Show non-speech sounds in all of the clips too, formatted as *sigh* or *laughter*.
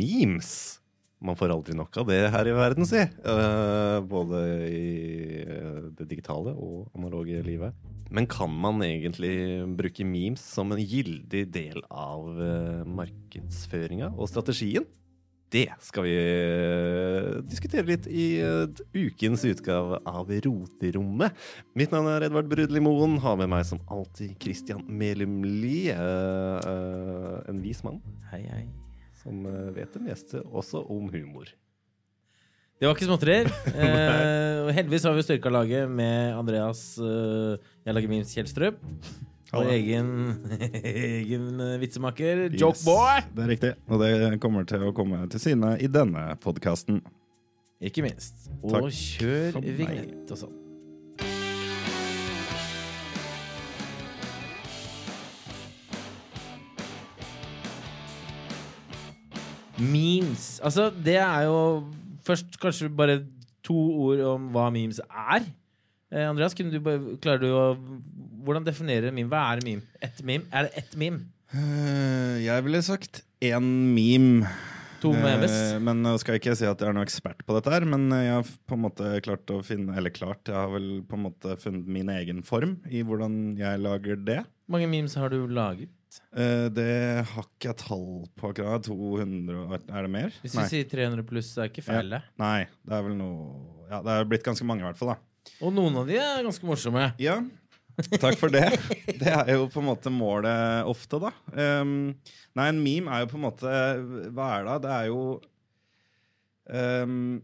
memes. Man får aldri nok av det her i verden, si. Uh, både i eh, det digitale og analoge livet. Men kan man egentlig bruke memes som en gyldig del av uh, markedsføringa og strategien? Det skal vi diskutere litt i ukens utgave av Roterommet. Mitt navn er Edvard Brudli Moen. Har med meg som alltid Christian Melum Lie. en vis mann. Hei, hei som eh, vet det meste også om humor. Det var ikke småtterier. *laughs* eh, heldigvis har vi styrka laget med Andreas uh, Jeg lager memes Kjelstrup. Og egen, *laughs* egen eh, vitsemaker, yes, Jokeboy. Det er riktig. Og det kommer til å komme til syne i denne podkasten. Ikke minst. Og Takk kjør vignett og sånn. Memes. Altså, det er jo Først kanskje bare to ord om hva memes er. Eh, Andreas, du klarer du å Hvordan definerer meme? Hva er meme? Et meme? Er det ett meme? Uh, jeg ville sagt én meme. To memes? Uh, men jeg skal ikke si at jeg er noen ekspert på dette her, men jeg har på en måte klart å finne Eller klart, jeg har vel på en måte funnet min egen form i hvordan jeg lager det. Hvor mange memes har du laget? Uh, det har ikke jeg tall på akkurat. 200 Er det mer? Hvis vi sier 300 pluss, det er ikke feil, det? Nei, det er vel noe Ja, det er blitt ganske mange, i hvert fall. da Og noen av de er ganske morsomme. Ja, takk for det. Det er jo på en måte målet ofte, da. Um, nei, en meme er jo på en måte Hva er det? Det er jo um,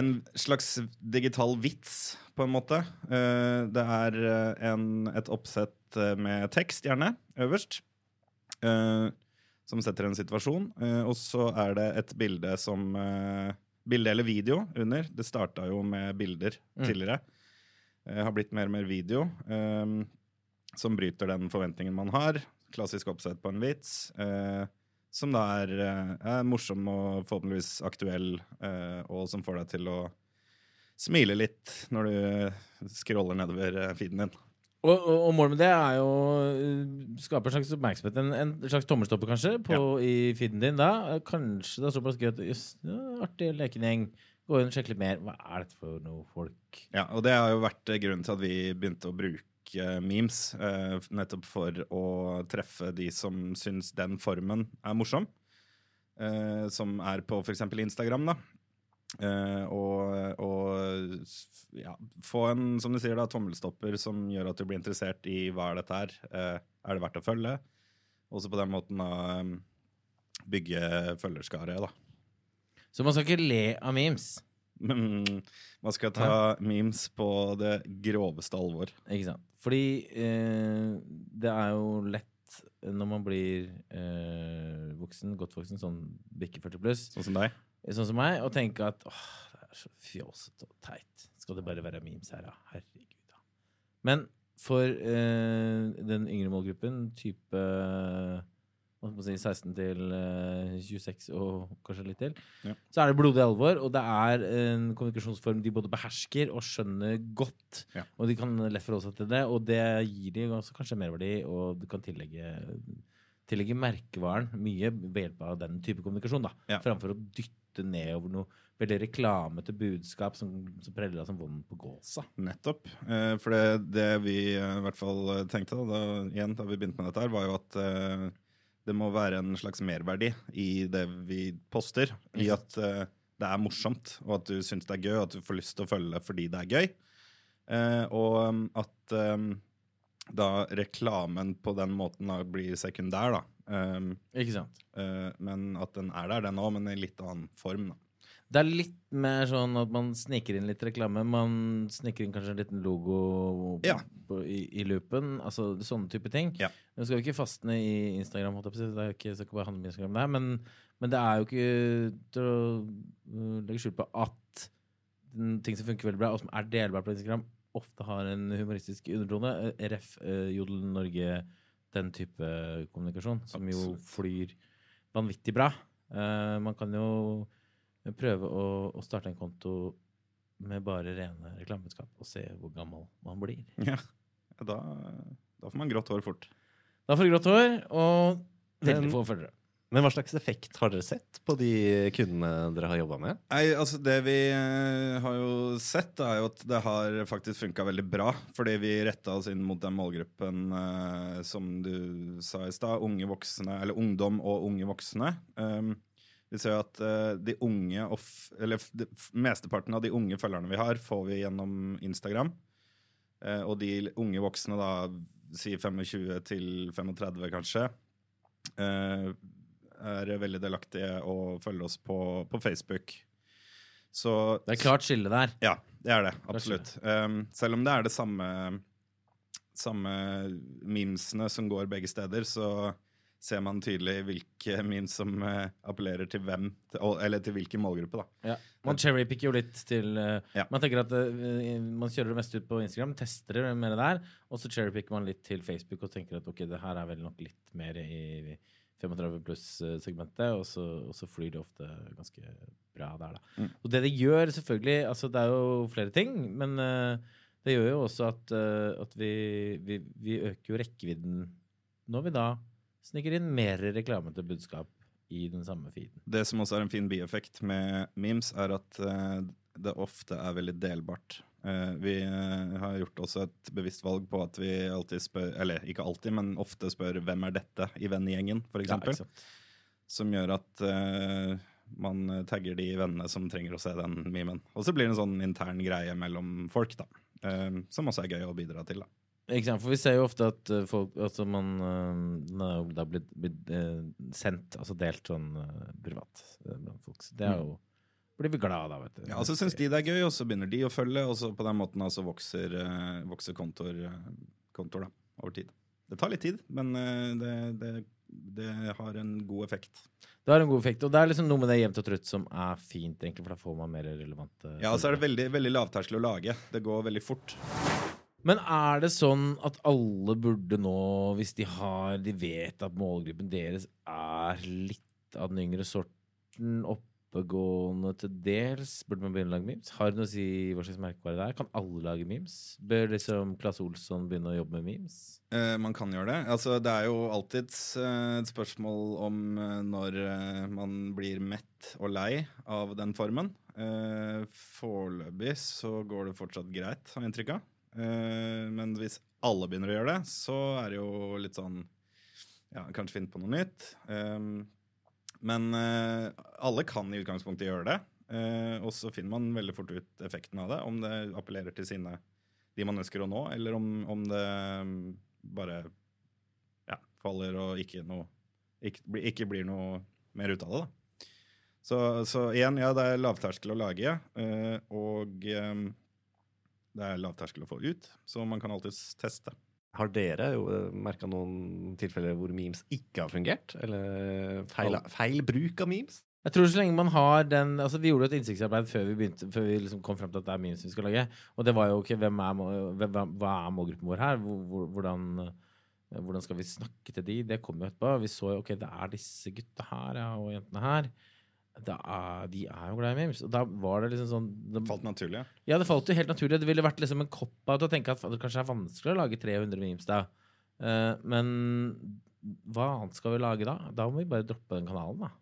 en slags digital vits, på en måte. Uh, det er en, et oppsett med tekst, gjerne, øverst. Uh, som setter en situasjon. Uh, og så er det et bilde som Bilde eller video under. Det starta jo med bilder mm. tidligere. Har blitt mer og mer video. som bryter den forventningen man har. Klassisk oppsett på en vits. som da er, er, morsom og forhåpentligvis aktuell, og som får deg til å smile litt når du scroller nedover feeden din. Og, og, og, målet med det er jo å skape en slags oppmerksomhet. En, en slags tommelstopper, kanskje, på, ja. i feeden din. da. Kanskje det er såpass gøy at jøss, artig lekegjeng. Gå inn og sjekke litt mer. Hva er dette for noe folk? Ja, og det har jo vært grunnen til at vi begynte å bruke memes. Uh, nettopp for å treffe de som syns den formen er morsom. Som er på f.eks. Instagram. da. Og, og ja, få en som du sier da, tommelstopper som gjør at du blir interessert i hva er dette her. Er det verdt å følge? Også på den måten da um, bygge følgerskare. da. Så man skal ikke le av memes? Men man skal ta memes på det groveste alvor. Ikke sant. Fordi eh, det er jo lett når man blir voksen, godt voksen, sånn bikke 40 pluss. Sånn som deg? sånn som meg, og tenke at åh, det er så fjåsete og teit. Skal det bare være memes her, da? Herregud, da. Men for eh, den yngre målgruppen, type si, 16 til eh, 26 og kanskje litt til, ja. så er det blodig alvor. Og det er en kommunikasjonsform de både behersker og skjønner godt. Ja. Og de kan lett forholde seg til det, og det gir de kanskje merverdi, og du kan tillegge tillegge merkevaren mye ved hjelp av den type kommunikasjon. da, ja. Framfor å dytte nedover noe veldig reklamete budskap som, som preller deg som vond på gåsa. Nettopp. Eh, for det, det, vi eh, i hvert fall tenkte da, igjen, da vi begynte med dette, her, var jo at eh, det må være en slags merverdi i det vi poster. I at uh, det er morsomt, og at du syns det er gøy, og at du får lyst til å følge det fordi det er gøy. Uh, og um, at um, da reklamen på den måten da blir sekundær, da. Um, Ikke sant? Uh, men at den er der, den òg, men i litt annen form. da. Det er litt mer sånn at man sniker inn litt reklame. Man sniker inn kanskje en liten logo ja. på, i, i, loopen. Altså sånne type ting. Ja. Nå skal vi ikke fastne i Instagram. Det er ikke, skal bare handle om Instagram der, men, men, det er jo ikke til å uh, legge skjul på at ting som funker veldig bra, og som er delbart på Instagram, ofte har en humoristisk undertone. Eh, ref. Uh, Jodel Norge den type kommunikasjon, som jo flyr vanvittig bra. Uh, man kan jo prøve å, å, starte en konto med bare rene reklamebudskap og se hvor gammel man blir. Ja, da, da får man grått hår fort. Da får du grått hår, og veldig få følgere. Men hva slags effekt har dere sett på de kundene dere har jobba med? Nei, altså Det vi eh, har jo sett, er jo at det har faktisk funka veldig bra. Fordi vi retta oss inn mot den målgruppen eh, som du sa i stad. Unge voksne, eller ungdom og unge voksne. Um, vi ser at uh, de unge, eller de, mesteparten av de unge følgerne vi har, får vi gjennom Instagram. Uh, og de unge voksne, da, si 25 til 35 kanskje, uh, er veldig delaktige og følger oss på, på Facebook. Så, det er klart skille der. Ja, det er det. Absolutt. Um, selv om det er det samme, samme memesene som går begge steder, så ser man tydelig hvilke memes som uh, appellerer til hvem, til, eller til hvilken målgruppe. da. Ja. Man cherrypicker jo litt til uh, ja. Man tenker at uh, man kjører det meste ut på Instagram, tester det mer der, og så cherrypicker man litt til Facebook og tenker at ok, det her er vel nok litt mer i 35 pluss-segmentet, og, og, så flyr det ofte ganske bra der, da. Mm. Og det det gjør, selvfølgelig altså Det er jo flere ting, men det gjør jo også at, at vi, vi, vi, øker jo rekkevidden når vi da sniker inn mer reklamete budskap i den samme feeden. Det som også er en fin bieffekt med memes, er at uh, det ofte er veldig delbart. Eh, vi eh, har gjort også et bevisst valg på at vi alltid spør, eller ikke alltid, men ofte spør 'hvem er dette?' i vennegjengen, f.eks. Ja, som gjør at man tagger de vennene som trenger å se den memen. Og så blir det en sånn intern greie mellom folk, da. Som også er gøy å bidra til, da. Ikke sant, For vi ser jo ofte at folk Altså man uh, Det har blitt, blitt sendt, altså delt sånn privat blant folk. Det er mm. jo blir vi glad da, vet du. Ja, og Så syns de det er gøy, og så begynner de å følge, og så på den måten altså vokser, uh, vokser kontor, uh, kontor da, over tid. Det tar litt tid, men uh, det, det, det, har en god effekt. Det har en god effekt, og det er liksom noe med det jevnt og trutt som er fint, egentlig, for da får man mer relevante Ja, og så er det veldig, veldig lavterskel å lage. Det går veldig fort. Men er det sånn at alle burde nå, hvis de har De vet at målgruppen deres er litt av den yngre sorten, oppegående til dels. Burde man begynne å lage memes? Har det noe å si hva slags merkevare det er? Kan alle lage memes? Bør liksom Claes Olsson begynne å jobbe med memes? Eh, man kan gjøre det. Altså, det er jo alltid uh, et spørsmål om uh, når uh, man blir mett og lei av den formen. Foreløpig så går det fortsatt greit, har jeg inntrykk av. men hvis alle begynner å gjøre det, så er det jo litt sånn ja, Kanskje finne på noe nytt. Um, men uh, alle kan i utgangspunktet gjøre det. Uh, og så finner man veldig fort ut effekten av det, om det appellerer til sine, de man ønsker å nå, eller om, om det um, bare ja, faller og ikke, noe, ikke, ikke, blir noe mer ut av det. da. Så, så, igjen, ja, det er lavterskel å lage, og um, det er lavterskel å få ut, så man kan alltids teste. Har dere eh, merka noen tilfeller hvor memes ikke har fungert? Eller feil, feil, bruk av memes? Jeg tror så lenge man har den altså Vi gjorde et innsiktsarbeid før vi begynte Før vi liksom kom frem til at det er memes vi skal lage. Og det var jo ok, hvem er, hvem, hva er målgruppen vår her? Hvordan, hvordan, skal vi snakke til de? Det kom jo etterpå. Vi så jo ok, det er disse gutta her ja, og jentene her er, de er jo glad i memes. Og da var det liksom sånn Det falt naturlig? Ja, det falt jo helt naturlig. Det ville vært liksom en cop-out å tenke at det kanskje er vanskelig å lage 300 memes da. Uh, men hva annet skal vi lage da? Da må vi bare droppe den kanalen, da.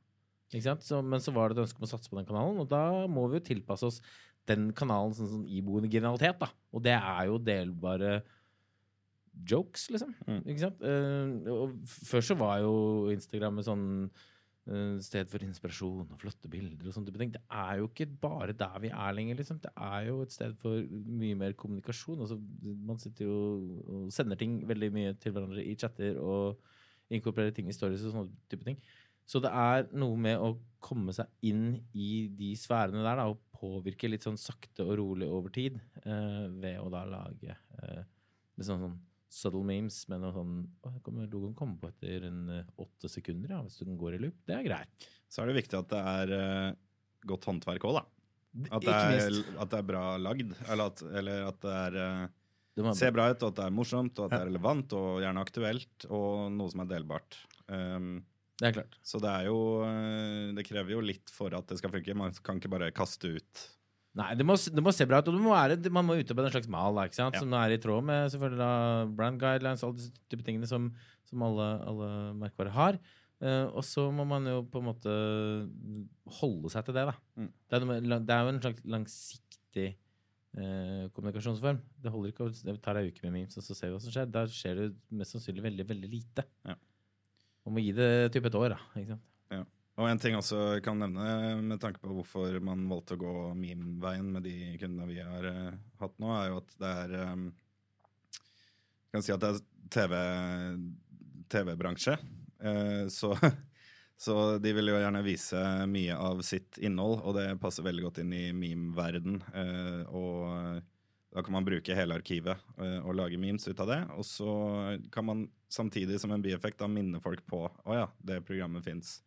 Ikke Så, men så var det et ønske om å satse på den kanalen, og da må vi jo tilpasse oss den kanalen sånn, sånn iboende genialitet, da. Og det er jo delbare jokes, liksom. Mm. Ikke sant? Uh, og før så var jo Instagram med sånn sted for inspirasjon og flotte bilder og sånne type ting. Det er jo ikke bare der vi er lenger, liksom. Det er jo et sted for mye mer kommunikasjon. Altså, man sitter jo og sender ting veldig mye til hverandre i chatter og inkorporerer ting i stories og sånne type ting. Så det er noe med å komme seg inn i de sfærene der da, og påvirke litt sånn sakte og rolig over tid eh, ved å da lage eh, litt sånn, sånn subtle memes med noe sånn Logoen kommer på etter en uh, åtte sekunder, ja, hvis den går i loop. Det er greit. Så er det viktig at det er uh, godt håndverk òg, da. At det, er, at det, er, bra lagd. Eller at, eller at det er uh, ser bra ut, og at det er morsomt, og at det er relevant og gjerne aktuelt, og noe som er delbart. Um, det er klart. Så det er jo Det krever jo litt for at det skal funke. Man kan ikke bare kaste ut Nei, det må, det må, se bra ut. Og må være, man må utarbeide en slags mal da, ja. som er i tråd med selvfølgelig da, brand guidelines alle disse type tingene som, som alle, alle merkevarer har. Uh, og så må man jo på en måte holde seg til det, da. Mm. Det, er noe, det, er jo en slags langsiktig uh, kommunikasjonsform. Det holder ikke å ta ei uke med memes, og så ser vi hva som skjer. Da skjer det mest sannsynlig veldig, veldig lite. Ja. Man må gi det type et år, da. ikke sant? Og en ting også jeg kan nevne, med tanke på hvorfor man valgte å gå meme-veien med de kundene vi har uh, hatt nå, er jo at det er um, kan si at det er TV-bransje. TV så, *laughs* så, de vil jo gjerne vise mye av sitt innhold, og det passer veldig godt inn i meme-verden. Uh, og da kan man bruke hele arkivet eh, og lage memes ut av det. Og så kan man samtidig som en bieffekt da minne folk på å ja, det programmet fins.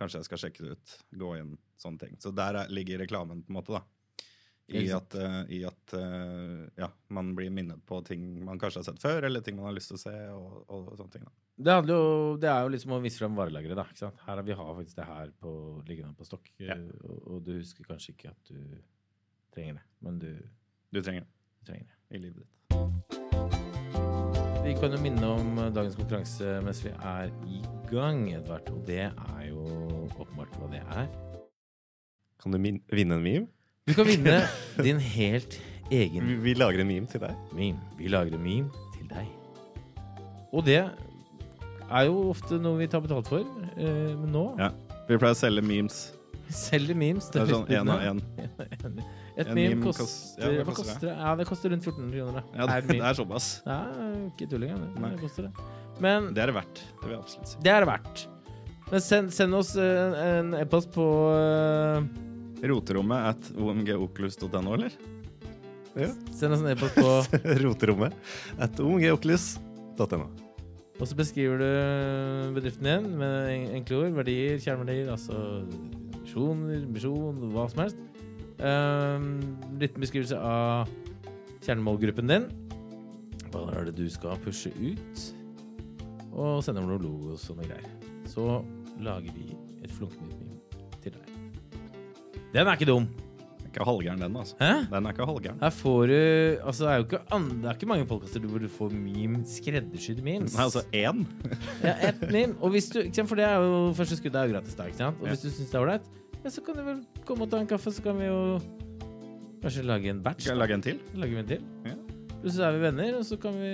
Kanskje jeg skal sjekke det ut. Gå inn, sånne ting. Så der ligger reklamen, på en måte. da. I at, uh, i at uh, ja, man blir minnet på ting man kanskje har sett før, eller ting man har lyst til å se. og, og sånne ting. Da. Det, jo, det, er jo liksom å vise fram varelageret. da, ikke sant? Her, vi har faktisk det her på, liggende på stokk, ja. og, og, du husker kanskje ikke at du trenger det, men du Du trenger det. Du trenger det. I livet ditt. Vi kan jo minne om dagens konkurranse mens vi er i gang, Edvard. Og det er åpenbart hva det er. Kan du vinne en meme? Du kan vinne *laughs* din helt egen Vi, vi lager en meme til deg. Meme. Vi lager en meme til deg. Og det er jo ofte noe vi tar betalt for, eh, men nå Ja. Vi pleier å selge memes. Selger memes. Det er sånn én av én. *laughs* Et En meme meme koster, kost- ja, det koster det? Ja, det koster rundt 1400 kroner. da. Ja, det, det er såpass. Ja, ikke tull engang. Det, det koster det. Men Det er det verdt. Det vil jeg absolutt si. det er det verdt. Men send, send oss eh, en e-post på eh, Roterommet at omgoculus.no, eller? Ja. Send oss en e-post på *laughs* Roterommet at omgoculus.no. Og så beskriver du bedriften din med enkle ord. Verdier, kjerneverdier, altså visjoner, misjon, hva som helst. Um, liten beskrivelse av kjernemålgruppen din. Hva er det du skal pushe ut? Og sende over noen logos og noe greier. Så lager vi et flunkmimimim Til deg den er ikke dum. Den er ikke halvgæren, den. altså. Hæ? Den er ikke halvgæren. Her får du altså, det, er jo ikke det er ikke mange podkaster hvor du får meme, skreddersydde memes. Nei, altså én? ja, ett meme. Og hvis du, For det er jo første skuddet er jo gratis der. ikke sant? Og hvis du syns det er ålreit, ja, så kan du vel komme og ta en kaffe, så kan vi jo kanskje lage en batch. Kan lage en til? Lage en til. Ja. Plutselig er vi venner, og så kan vi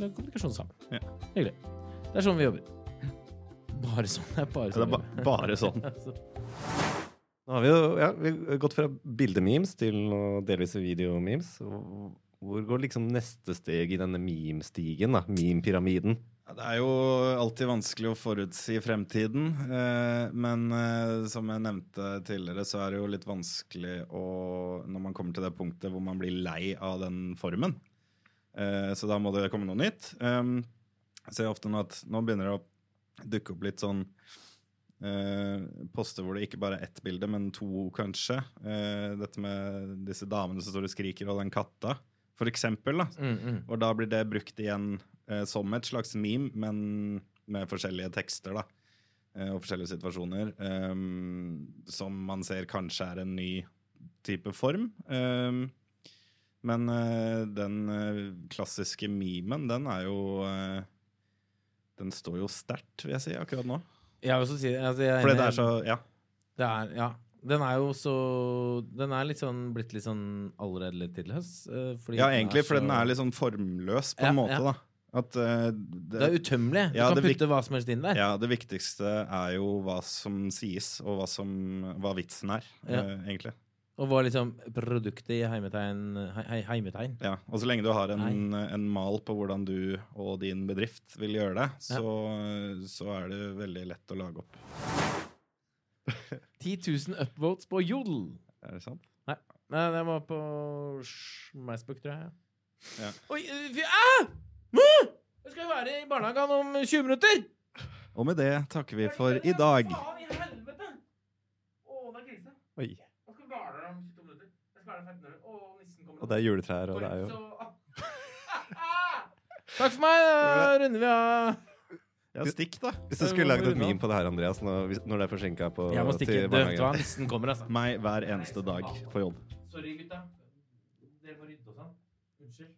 lage kommunikasjon sammen. Ja. Hyggelig. Det er sånn vi jobber. Bare sånn. Det er bare sånn. Ja, det er ba bare sånn. *laughs* Nå har vi jo ja, vi har gått fra bildememes til delvis videomemes. Hvor går liksom neste steg i denne meme-stigen? da? Meme-pyramiden? Ja, det er jo alltid vanskelig å forutsi fremtiden. Eh, men eh, som jeg nevnte tidligere, så er det jo litt vanskelig å Når man kommer til det punktet hvor man blir lei av den formen. Eh, så da må det komme noe nytt. Eh, jeg ser ofte nå at nå begynner det å dukke opp litt sånn Uh, poster hvor det ikke bare er ett bilde, men to, kanskje. Uh, dette med disse damene som står og skriker, og den katta, for eksempel. Da. Mm, mm. Og da blir det brukt igjen uh, som et slags meme, men med forskjellige tekster da. og forskjellige situasjoner. Um, som man ser kanskje er en ny type form. Um, men den klassiske memen, den er jo Den står jo sterkt, vil jeg si, akkurat nå. Jeg vil også si altså jeg, Fordi det er så Ja. Det er, ja. Den er jo så Den er litt sånn, blitt litt sånn allerede litt tidløs. Uh, ja, egentlig, for den er litt sånn formløs på en måte, ja. da. At, uh, det, det, er utømmelig. Du ja, kan putte hva som helst inn der. Ja, Det viktigste er jo hva som sies, og hva, som, hva vitsen er, ja. uh, egentlig. Og var liksom produktet i heimetegn, he, heimetegn. Ja, og så lenge du har en, en, mal på hvordan du og din bedrift vil gjøre det, så, ja. så er det veldig lett å lage opp. *laughs* 10 000 upvotes på Jodel. Er det sant? Nei, Nei det var på Macebook, tror jeg. Ja. Oi, fy, ah! Jeg skal jo være i barnehagen om 20 minutter! Og med det takker vi for i dag. Faen i helvete! Å, det er krise. Oi galer om 22 minutter. Jeg skal være 15 minutter. Å, nissen kommer. Og det er juletrær, og det er jo Takk for meg. Da runder vi av. Ja, stikk, da. Hvis du skulle laget et meme på det her, Andreas, når, når det er forsinka på Jeg må stikke. Hva, nissen kommer, altså. Meg hver eneste dag på jobb. Sorry, gutta. Dere må rydde og sånn. Unnskyld.